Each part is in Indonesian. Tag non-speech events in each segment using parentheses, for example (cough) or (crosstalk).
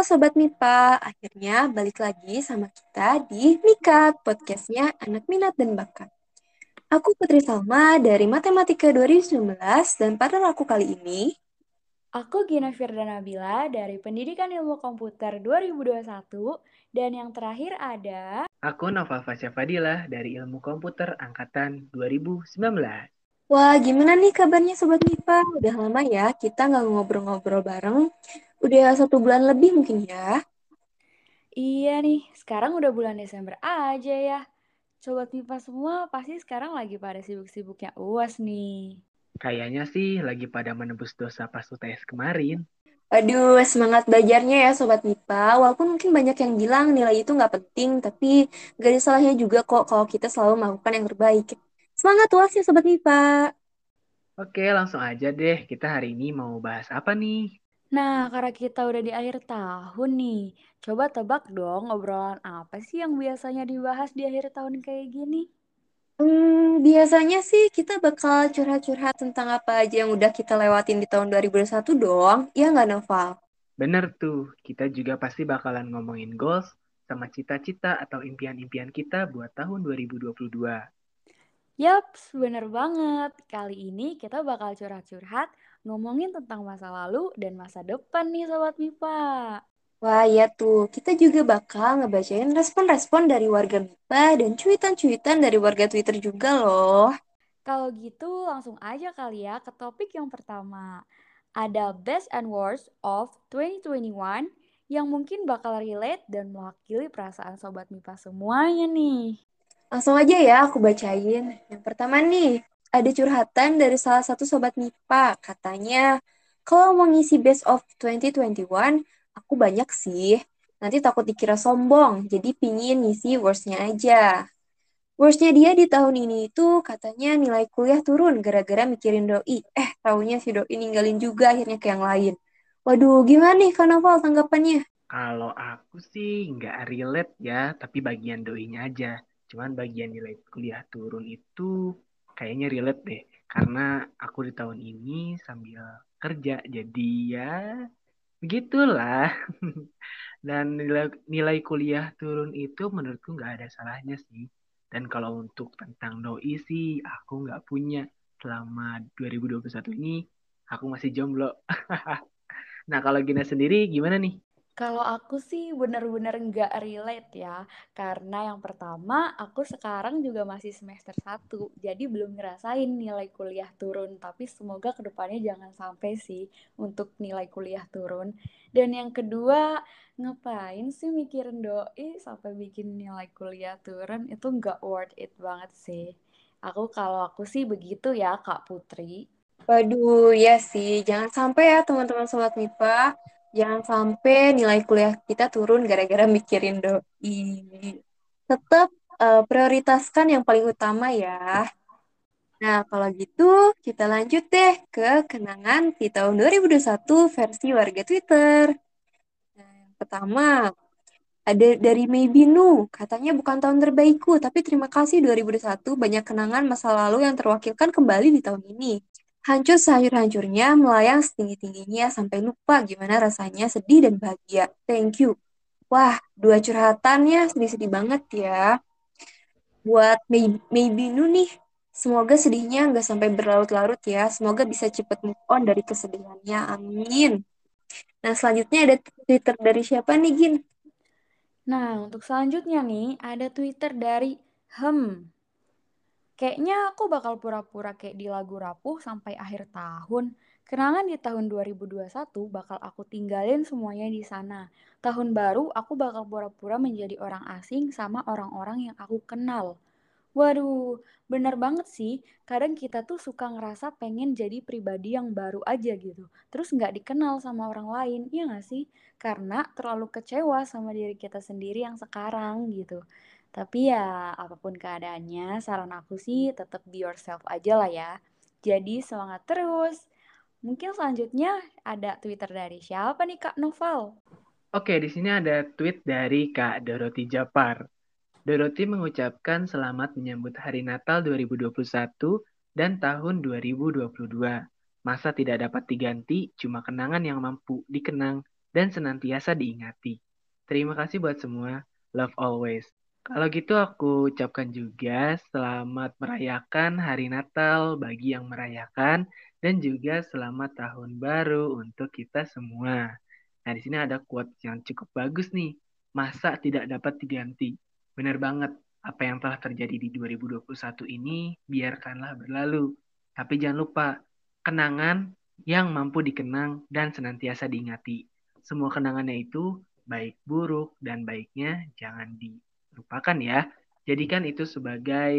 Sobat MIPA, akhirnya balik lagi sama kita di Mikat, podcastnya Anak Minat dan Bakat. Aku Putri Salma dari Matematika 2019 dan pada aku kali ini Aku Gina Firdana Nabila dari Pendidikan Ilmu Komputer 2021 dan yang terakhir ada Aku Nova Fasya Fadilah dari Ilmu Komputer Angkatan 2019. Wah, gimana nih kabarnya Sobat MIPA? Udah lama ya kita nggak ngobrol-ngobrol bareng. Udah satu bulan lebih mungkin ya. Iya nih, sekarang udah bulan Desember aja ya. Sobat MIPA semua pasti sekarang lagi pada sibuk-sibuknya UAS nih. Kayaknya sih lagi pada menebus dosa pas UTS kemarin. Aduh, semangat belajarnya ya Sobat MIPA. Walaupun mungkin banyak yang bilang nilai itu nggak penting, tapi gak ada salahnya juga kok kalau kita selalu melakukan yang terbaik. Semangat UAS ya Sobat MIPA. Oke, langsung aja deh. Kita hari ini mau bahas apa nih? Nah, karena kita udah di akhir tahun nih, coba tebak dong obrolan apa sih yang biasanya dibahas di akhir tahun kayak gini? Hmm, biasanya sih kita bakal curhat-curhat tentang apa aja yang udah kita lewatin di tahun 2021 dong. Iya nggak, Noval? Bener tuh, kita juga pasti bakalan ngomongin goals sama cita-cita atau impian-impian kita buat tahun 2022. Yaps, bener banget. Kali ini kita bakal curhat-curhat ngomongin tentang masa lalu dan masa depan nih Sobat MIPA. Wah, ya tuh. Kita juga bakal ngebacain respon-respon dari warga MIPA dan cuitan-cuitan dari warga Twitter juga loh. Kalau gitu langsung aja kali ya ke topik yang pertama. Ada best and worst of 2021 yang mungkin bakal relate dan mewakili perasaan Sobat MIPA semuanya nih. Langsung aja ya aku bacain. Yang pertama nih, ada curhatan dari salah satu sobat MIPA. Katanya, kalau mau ngisi best of 2021, aku banyak sih. Nanti takut dikira sombong, jadi pingin ngisi worstnya aja. Worstnya dia di tahun ini itu katanya nilai kuliah turun gara-gara mikirin doi. Eh, taunya si doi ninggalin juga akhirnya ke yang lain. Waduh, gimana nih Kak Novel tanggapannya? Kalau aku sih nggak relate ya, tapi bagian doinya aja. Cuman bagian nilai kuliah turun itu kayaknya relate deh. Karena aku di tahun ini sambil kerja. Jadi ya begitulah. (laughs) Dan nilai, nilai kuliah turun itu menurutku nggak ada salahnya sih. Dan kalau untuk tentang doi sih aku nggak punya. Selama 2021 ini aku masih jomblo. (laughs) nah kalau Gina sendiri gimana nih? Kalau aku sih bener-bener nggak relate ya, karena yang pertama aku sekarang juga masih semester 1, jadi belum ngerasain nilai kuliah turun, tapi semoga ke depannya jangan sampai sih untuk nilai kuliah turun. Dan yang kedua, ngapain sih mikirin doi sampai bikin nilai kuliah turun, itu nggak worth it banget sih. Aku kalau aku sih begitu ya Kak Putri. Waduh, ya sih. Jangan sampai ya teman-teman Sobat MIPA Jangan sampai nilai kuliah kita turun gara-gara mikirin doi. Tetap uh, prioritaskan yang paling utama ya. Nah, kalau gitu kita lanjut deh ke kenangan di tahun 2021 versi warga Twitter. Nah, yang pertama, ada dari Maybe Nu, katanya bukan tahun terbaikku, tapi terima kasih 2021 banyak kenangan masa lalu yang terwakilkan kembali di tahun ini. Hancur sehancur-hancurnya, melayang setinggi-tingginya sampai lupa gimana rasanya sedih dan bahagia. Thank you. Wah, dua curhatannya sedih-sedih banget ya. Buat maybe, Nu nih, semoga sedihnya nggak sampai berlarut-larut ya. Semoga bisa cepet move on dari kesedihannya. Amin. Nah, selanjutnya ada Twitter dari siapa nih, Gin? Nah, untuk selanjutnya nih, ada Twitter dari Hem. Kayaknya aku bakal pura-pura kayak di lagu rapuh sampai akhir tahun. Kenangan di tahun 2021 bakal aku tinggalin semuanya di sana. Tahun baru aku bakal pura-pura menjadi orang asing sama orang-orang yang aku kenal. Waduh, bener banget sih. Kadang kita tuh suka ngerasa pengen jadi pribadi yang baru aja gitu. Terus nggak dikenal sama orang lain, iya nggak sih? Karena terlalu kecewa sama diri kita sendiri yang sekarang gitu. Tapi ya apa pun keadaannya, saran aku sih tetap be yourself aja lah ya. Jadi semangat terus. Mungkin selanjutnya ada Twitter dari siapa nih Kak Novel? Oke, di sini ada tweet dari Kak Doroti Japar. Doroti mengucapkan selamat menyambut Hari Natal 2021 dan tahun 2022. Masa tidak dapat diganti, cuma kenangan yang mampu dikenang. dan senantiasa diingati. Terima kasih buat semua. Love always. Kalau gitu aku ucapkan juga selamat merayakan hari Natal bagi yang merayakan dan juga selamat tahun baru untuk kita semua. Nah, di sini ada quote yang cukup bagus nih. Masa tidak dapat diganti? Benar banget. Apa yang telah terjadi di 2021 ini biarkanlah berlalu. Tapi jangan lupa, kenangan yang mampu dikenang dan senantiasa diingati. Semua kenangannya itu baik buruk dan baiknya jangan dilupakan ya. Jadikan itu sebagai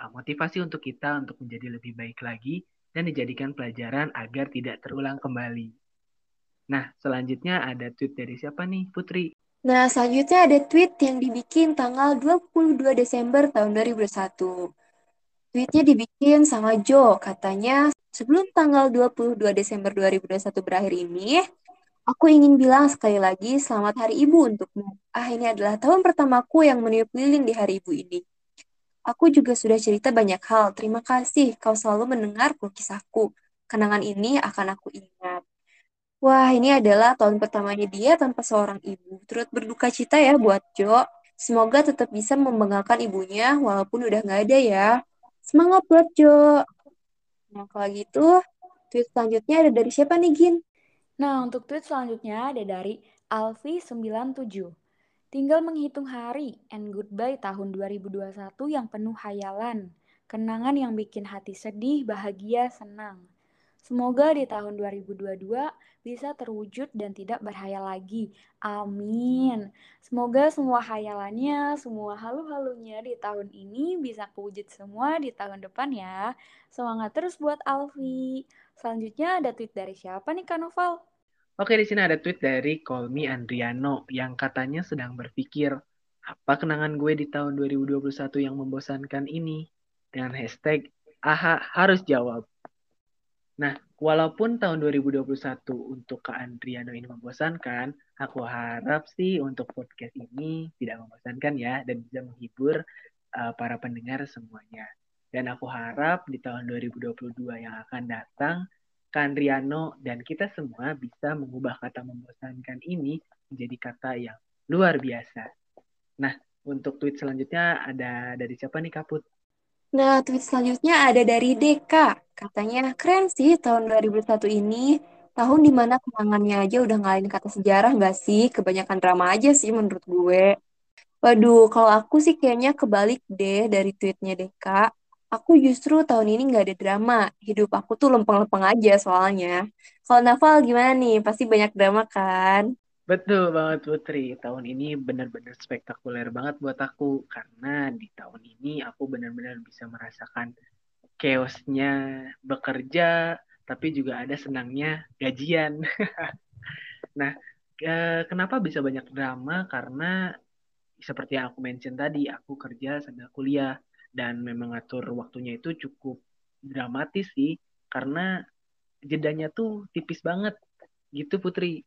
uh, motivasi untuk kita untuk menjadi lebih baik lagi dan dijadikan pelajaran agar tidak terulang kembali. Nah, selanjutnya ada tweet dari siapa nih, Putri? Nah, selanjutnya ada tweet yang dibikin tanggal 22 Desember tahun 2021. Tweetnya dibikin sama Joe, katanya sebelum tanggal 22 Desember 2021 berakhir ini, aku ingin bilang sekali lagi selamat Hari Ibu untukmu. Ah, ini adalah tahun pertamaku yang meniup lilin di Hari Ibu ini. Aku juga sudah cerita banyak hal. Terima kasih kau selalu mendengar kisahku. Kenangan ini akan aku ingat. Wah, ini adalah tahun pertamanya dia tanpa seorang ibu. Turut berduka cita ya buat Jo. Semoga tetap bisa membanggakan ibunya walaupun udah nggak ada ya. Semangat buat Jo. Nah, kalau gitu, tweet selanjutnya ada dari siapa nih, Gin? Nah, untuk tweet selanjutnya ada dari Alfi97. Tinggal menghitung hari and goodbye tahun 2021 yang penuh hayalan. Kenangan yang bikin hati sedih, bahagia, senang. Semoga di tahun 2022 bisa terwujud dan tidak berhayal lagi. Amin. Semoga semua hayalannya, semua halu-halunya di tahun ini bisa kewujud semua di tahun depan ya. Semangat terus buat Alfi. Selanjutnya ada tweet dari siapa nih Kak Noval? Oke, di sini ada tweet dari Colmi Andriano yang katanya sedang berpikir, apa kenangan gue di tahun 2021 yang membosankan ini? Dengan hashtag, aha harus jawab. Nah, walaupun tahun 2021 untuk Kak Andriano ini membosankan, aku harap sih untuk podcast ini tidak membosankan ya dan bisa menghibur uh, para pendengar semuanya. Dan aku harap di tahun 2022 yang akan datang, Kak Andriano dan kita semua bisa mengubah kata membosankan ini menjadi kata yang luar biasa. Nah, untuk tweet selanjutnya ada dari siapa nih Kaput? Nah, tweet selanjutnya ada dari Deka. Katanya, keren sih tahun 2001 ini. Tahun di mana kenangannya aja udah ngalahin kata sejarah nggak sih? Kebanyakan drama aja sih menurut gue. Waduh, kalau aku sih kayaknya kebalik deh dari tweetnya Deka. Aku justru tahun ini nggak ada drama. Hidup aku tuh lempeng-lempeng aja soalnya. Kalau Naval gimana nih? Pasti banyak drama kan? Betul banget Putri, tahun ini benar-benar spektakuler banget buat aku karena di tahun ini aku benar-benar bisa merasakan chaosnya bekerja, tapi juga ada senangnya gajian. (laughs) nah, kenapa bisa banyak drama? Karena seperti yang aku mention tadi, aku kerja sambil kuliah dan memang ngatur waktunya itu cukup dramatis sih karena jedanya tuh tipis banget gitu Putri.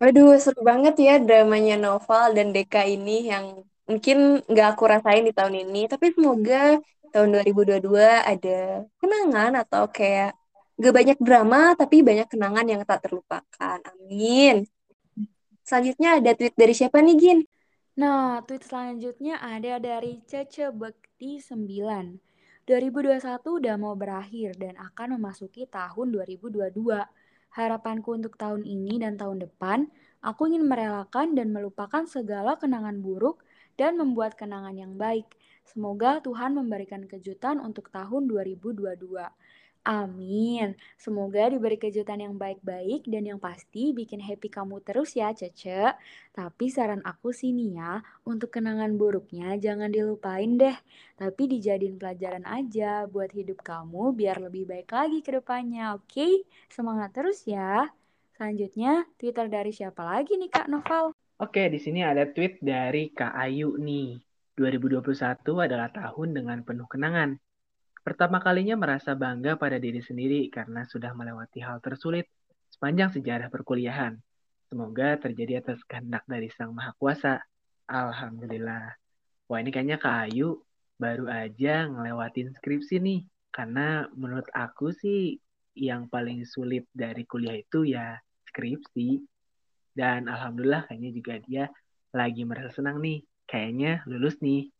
Waduh, seru banget ya dramanya Noval dan Deka ini yang mungkin nggak aku rasain di tahun ini. Tapi semoga tahun 2022 ada kenangan atau kayak gak banyak drama, tapi banyak kenangan yang tak terlupakan. Amin. Selanjutnya ada tweet dari siapa nih, Gin? Nah, tweet selanjutnya ada dari Cece Bekti 9. 2021 udah mau berakhir dan akan memasuki tahun 2022. Harapanku untuk tahun ini dan tahun depan, aku ingin merelakan dan melupakan segala kenangan buruk dan membuat kenangan yang baik. Semoga Tuhan memberikan kejutan untuk tahun 2022. Amin. Semoga diberi kejutan yang baik-baik dan yang pasti bikin happy kamu terus ya, Cece. Tapi saran aku sih nih ya, untuk kenangan buruknya jangan dilupain deh. Tapi dijadiin pelajaran aja buat hidup kamu biar lebih baik lagi ke depannya, oke? Okay? Semangat terus ya. Selanjutnya, Twitter dari siapa lagi nih Kak Noval? Oke, di sini ada tweet dari Kak Ayu nih. 2021 adalah tahun dengan penuh kenangan. Pertama kalinya merasa bangga pada diri sendiri karena sudah melewati hal tersulit sepanjang sejarah perkuliahan. Semoga terjadi atas kehendak dari Sang Maha Kuasa. Alhamdulillah. Wah ini kayaknya Kak Ayu baru aja ngelewatin skripsi nih. Karena menurut aku sih yang paling sulit dari kuliah itu ya skripsi. Dan alhamdulillah kayaknya juga dia lagi merasa senang nih. Kayaknya lulus nih.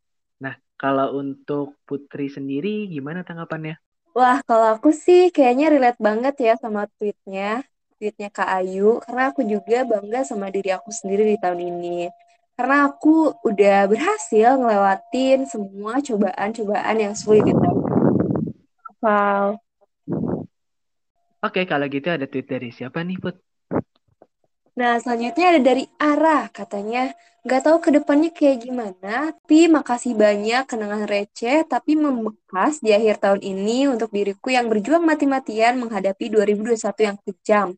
Kalau untuk Putri sendiri gimana tanggapannya? Wah, kalau aku sih kayaknya relate banget ya sama tweetnya, tweetnya Kak Ayu, karena aku juga bangga sama diri aku sendiri di tahun ini. Karena aku udah berhasil ngelewatin semua cobaan-cobaan yang sulit di tahun ini. Wow. Oke, kalau gitu ada tweet dari siapa nih, Put? Nah, selanjutnya ada dari Arah, katanya, nggak tahu ke depannya kayak gimana, tapi makasih banyak kenangan receh, tapi membekas di akhir tahun ini untuk diriku yang berjuang mati-matian menghadapi 2021 yang kejam.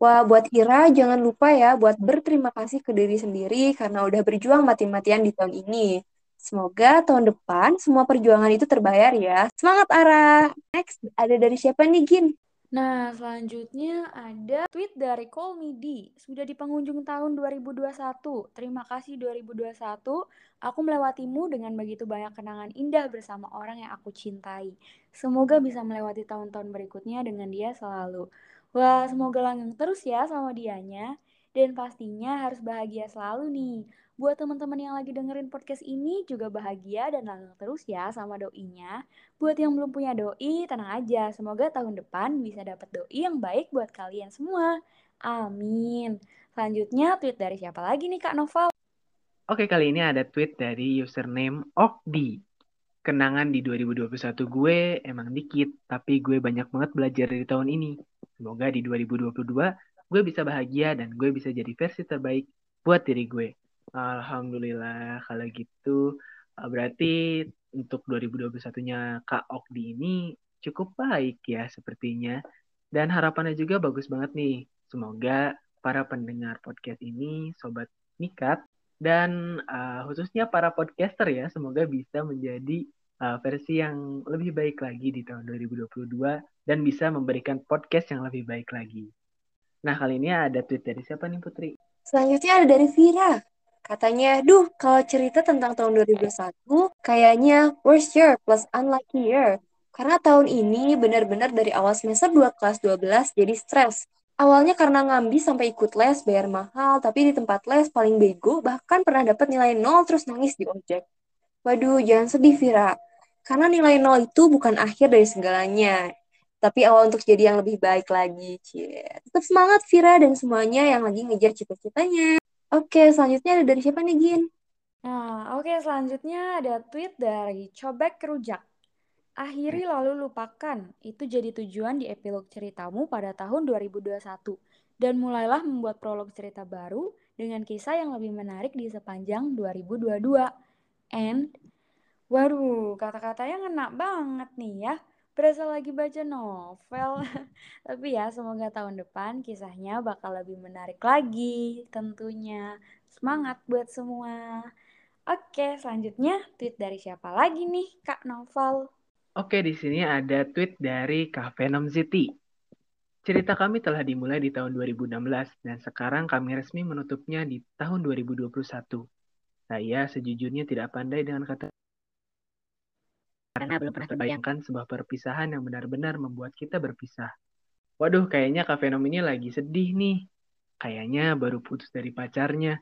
Wah, buat Ira, jangan lupa ya buat berterima kasih ke diri sendiri karena udah berjuang mati-matian di tahun ini. Semoga tahun depan semua perjuangan itu terbayar ya. Semangat, Ara! Next, ada dari siapa nih, Gin? Nah, selanjutnya ada tweet dari Call Me D. Sudah di penghujung tahun 2021. Terima kasih 2021. Aku melewatimu dengan begitu banyak kenangan indah bersama orang yang aku cintai. Semoga bisa melewati tahun-tahun berikutnya dengan dia selalu. Wah, semoga langgeng terus ya sama dianya. Dan pastinya harus bahagia selalu nih. Buat teman-teman yang lagi dengerin podcast ini juga bahagia dan langgeng terus ya sama doinya. Buat yang belum punya doi, tenang aja. Semoga tahun depan bisa dapat doi yang baik buat kalian semua. Amin. Selanjutnya tweet dari siapa lagi nih Kak Noval? Oke, kali ini ada tweet dari username Okdi. Kenangan di 2021 gue emang dikit, tapi gue banyak banget belajar dari tahun ini. Semoga di 2022 gue bisa bahagia dan gue bisa jadi versi terbaik buat diri gue. Alhamdulillah kalau gitu eh, berarti untuk 2021-nya Kak Okdi ini cukup baik ya sepertinya. Dan harapannya juga bagus banget nih. Semoga para pendengar podcast ini, Sobat Mikat, dan uh, khususnya para podcaster ya, semoga bisa menjadi uh, versi yang lebih baik lagi di tahun 2022 dan bisa memberikan podcast yang lebih baik lagi. Nah, kali ini ada tweet dari siapa nih Putri? Selanjutnya ada dari Vira. Katanya, duh, kalau cerita tentang tahun 2021, kayaknya worst year plus unlucky year. Karena tahun ini benar-benar dari awal semester 2 kelas 12 jadi stres. Awalnya karena ngambi sampai ikut les, bayar mahal, tapi di tempat les paling bego, bahkan pernah dapat nilai nol terus nangis di ojek. Waduh, jangan sedih, Vira. Karena nilai nol itu bukan akhir dari segalanya, tapi awal untuk jadi yang lebih baik lagi. Cie. Tetap semangat, Vira, dan semuanya yang lagi ngejar cita-citanya. Oke, selanjutnya ada dari siapa nih, Gin? Nah, oke, selanjutnya ada tweet dari Cobek Kerujak. Akhiri lalu lupakan, itu jadi tujuan di epilog ceritamu pada tahun 2021. Dan mulailah membuat prolog cerita baru dengan kisah yang lebih menarik di sepanjang 2022. And, waduh, kata-katanya ngena banget nih ya. Berasa lagi baca novel. (laughs) Tapi ya, semoga tahun depan kisahnya bakal lebih menarik lagi tentunya. Semangat buat semua. Oke, selanjutnya tweet dari siapa lagi nih, Kak Novel? Oke, di sini ada tweet dari Cafe Nom City. Cerita kami telah dimulai di tahun 2016 dan sekarang kami resmi menutupnya di tahun 2021. Saya sejujurnya tidak pandai dengan kata karena belum pernah terbayangkan sebuah perpisahan yang benar-benar membuat kita berpisah. Waduh, kayaknya Kak Venom ini lagi sedih nih. Kayaknya baru putus dari pacarnya.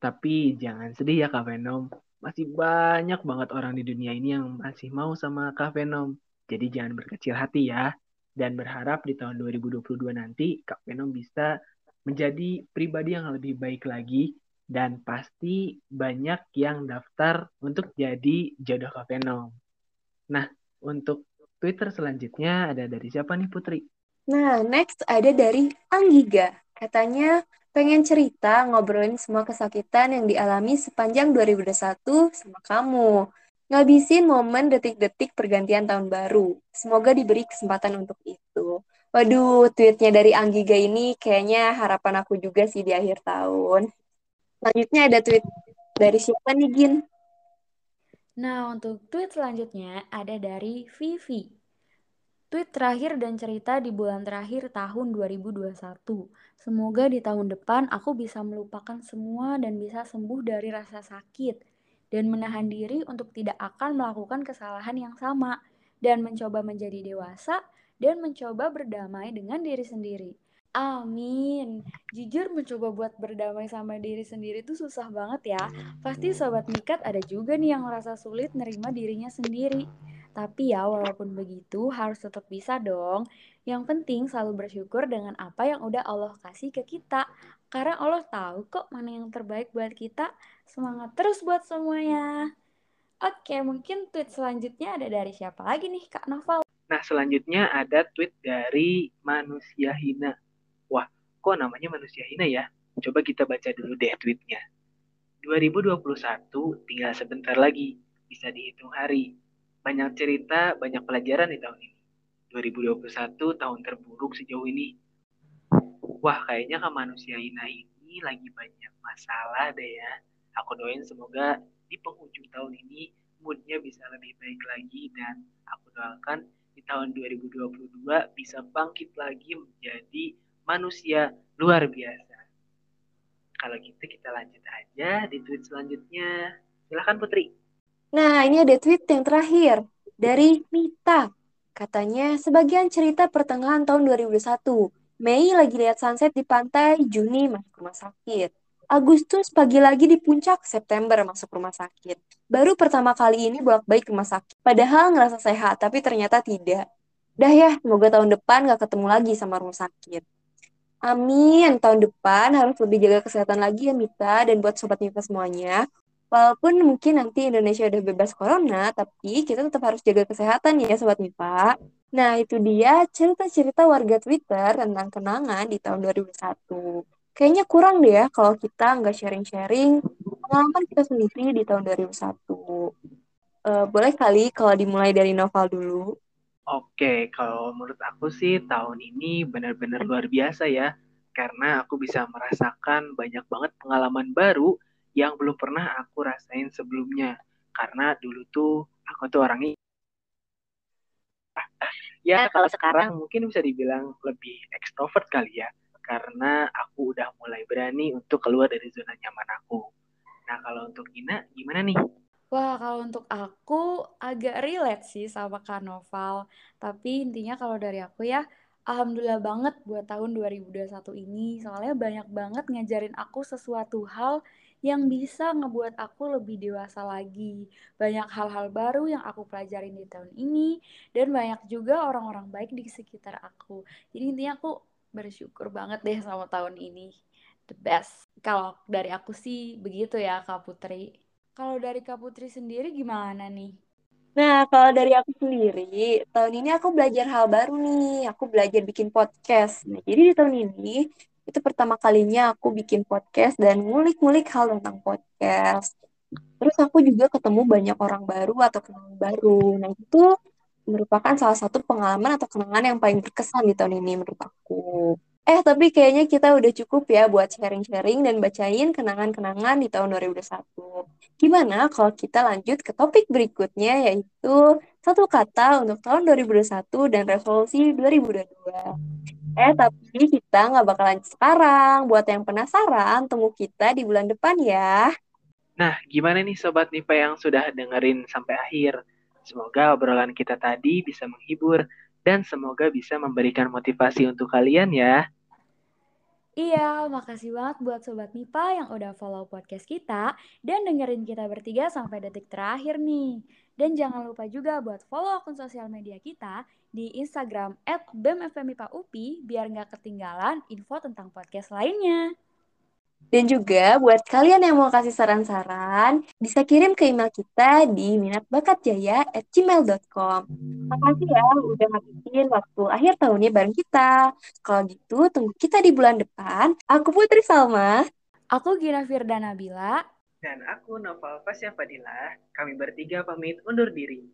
Tapi jangan sedih ya Kak Venom masih banyak banget orang di dunia ini yang masih mau sama Kak Venom. Jadi jangan berkecil hati ya. Dan berharap di tahun 2022 nanti Kak Venom bisa menjadi pribadi yang lebih baik lagi. Dan pasti banyak yang daftar untuk jadi jodoh Kak Venom. Nah, untuk Twitter selanjutnya ada dari siapa nih Putri? Nah, next ada dari Anggiga. Katanya, pengen cerita ngobrolin semua kesakitan yang dialami sepanjang 2021 sama kamu. Ngabisin momen detik-detik pergantian tahun baru. Semoga diberi kesempatan untuk itu. Waduh, tweetnya dari Anggiga ini kayaknya harapan aku juga sih di akhir tahun. Selanjutnya ada tweet dari siapa nih, Gin? Nah, untuk tweet selanjutnya ada dari Vivi. Tweet terakhir dan cerita di bulan terakhir tahun 2021. Semoga di tahun depan aku bisa melupakan semua dan bisa sembuh dari rasa sakit dan menahan diri untuk tidak akan melakukan kesalahan yang sama dan mencoba menjadi dewasa dan mencoba berdamai dengan diri sendiri. Amin. Jujur mencoba buat berdamai sama diri sendiri itu susah banget ya. Pasti sobat mikat ada juga nih yang merasa sulit nerima dirinya sendiri. Tapi ya walaupun begitu harus tetap bisa dong. Yang penting selalu bersyukur dengan apa yang udah Allah kasih ke kita. Karena Allah tahu kok mana yang terbaik buat kita. Semangat terus buat semuanya. Oke, mungkin tweet selanjutnya ada dari siapa lagi nih Kak Noval? Nah, selanjutnya ada tweet dari Manusia Hina. Kok namanya Manusia Hina ya? Coba kita baca dulu deh tweetnya. 2021 tinggal sebentar lagi, bisa dihitung hari. Banyak cerita, banyak pelajaran di tahun ini. 2021 tahun terburuk sejauh ini. Wah, kayaknya ke manusia Hina ini lagi banyak masalah deh ya. Aku doain semoga di penghujung tahun ini moodnya bisa lebih baik lagi dan aku doakan di tahun 2022 bisa bangkit lagi menjadi manusia luar biasa. Kalau gitu kita lanjut aja di tweet selanjutnya. Silahkan Putri. Nah, ini ada tweet yang terakhir dari Mita. Katanya, sebagian cerita pertengahan tahun 2021. Mei lagi lihat sunset di pantai, Juni masuk rumah sakit. Agustus pagi lagi di puncak, September masuk rumah sakit. Baru pertama kali ini bolak-balik rumah sakit. Padahal ngerasa sehat, tapi ternyata tidak. Dah ya, semoga tahun depan gak ketemu lagi sama rumah sakit. Amin, tahun depan harus lebih jaga kesehatan lagi ya Mita dan buat sobat Mita semuanya. Walaupun mungkin nanti Indonesia udah bebas corona, tapi kita tetap harus jaga kesehatan ya Sobat Mipa. Nah, itu dia cerita-cerita warga Twitter tentang kenangan di tahun 2001. Kayaknya kurang deh ya kalau kita nggak sharing-sharing pengalaman kita sendiri di tahun 2001. Uh, boleh kali kalau dimulai dari novel dulu? Oke, kalau menurut aku sih tahun ini benar-benar luar biasa ya. Karena aku bisa merasakan banyak banget pengalaman baru yang belum pernah aku rasain sebelumnya. Karena dulu tuh aku tuh orangnya (laughs) ya kalau sekarang mungkin bisa dibilang lebih ekstrovert kali ya. Karena aku udah mulai berani untuk keluar dari zona nyaman aku. Nah kalau untuk Ina gimana nih? Wah, kalau untuk aku agak relate sih sama Karnaval. Tapi intinya kalau dari aku ya, Alhamdulillah banget buat tahun 2021 ini. Soalnya banyak banget ngajarin aku sesuatu hal yang bisa ngebuat aku lebih dewasa lagi. Banyak hal-hal baru yang aku pelajarin di tahun ini dan banyak juga orang-orang baik di sekitar aku. Jadi intinya aku bersyukur banget deh sama tahun ini. The best. Kalau dari aku sih begitu ya Kak Putri. Kalau dari Kak Putri sendiri gimana nih? Nah, kalau dari aku sendiri, tahun ini aku belajar hal baru nih. Aku belajar bikin podcast. Nah, jadi di tahun ini itu pertama kalinya aku bikin podcast dan ngulik-ngulik hal tentang podcast. Terus aku juga ketemu banyak orang baru atau kenangan baru. Nah itu merupakan salah satu pengalaman atau kenangan yang paling berkesan di tahun ini menurut aku. Eh, tapi kayaknya kita udah cukup ya buat sharing-sharing dan bacain kenangan-kenangan di tahun 2021. Gimana kalau kita lanjut ke topik berikutnya yaitu satu kata untuk tahun 2021 dan resolusi 2022. Eh, tapi kita nggak bakalan sekarang. Buat yang penasaran, tunggu kita di bulan depan ya. Nah, gimana nih Sobat Nipa yang sudah dengerin sampai akhir? Semoga obrolan kita tadi bisa menghibur dan semoga bisa memberikan motivasi untuk kalian ya. Iya, makasih banget buat Sobat Mipa yang udah follow podcast kita dan dengerin kita bertiga sampai detik terakhir nih. Dan jangan lupa juga buat follow akun sosial media kita di Instagram at BEMFMIPAUPI biar nggak ketinggalan info tentang podcast lainnya. Dan juga buat kalian yang mau kasih saran-saran, bisa kirim ke email kita di minatbakatjaya@gmail.com. Makasih ya udah ngabisin waktu akhir tahunnya bareng kita. Kalau gitu, tunggu kita di bulan depan. Aku Putri Salma. Aku Gina Firda Nabila. Dan aku Noval Fasya Fadila. Kami bertiga pamit undur diri.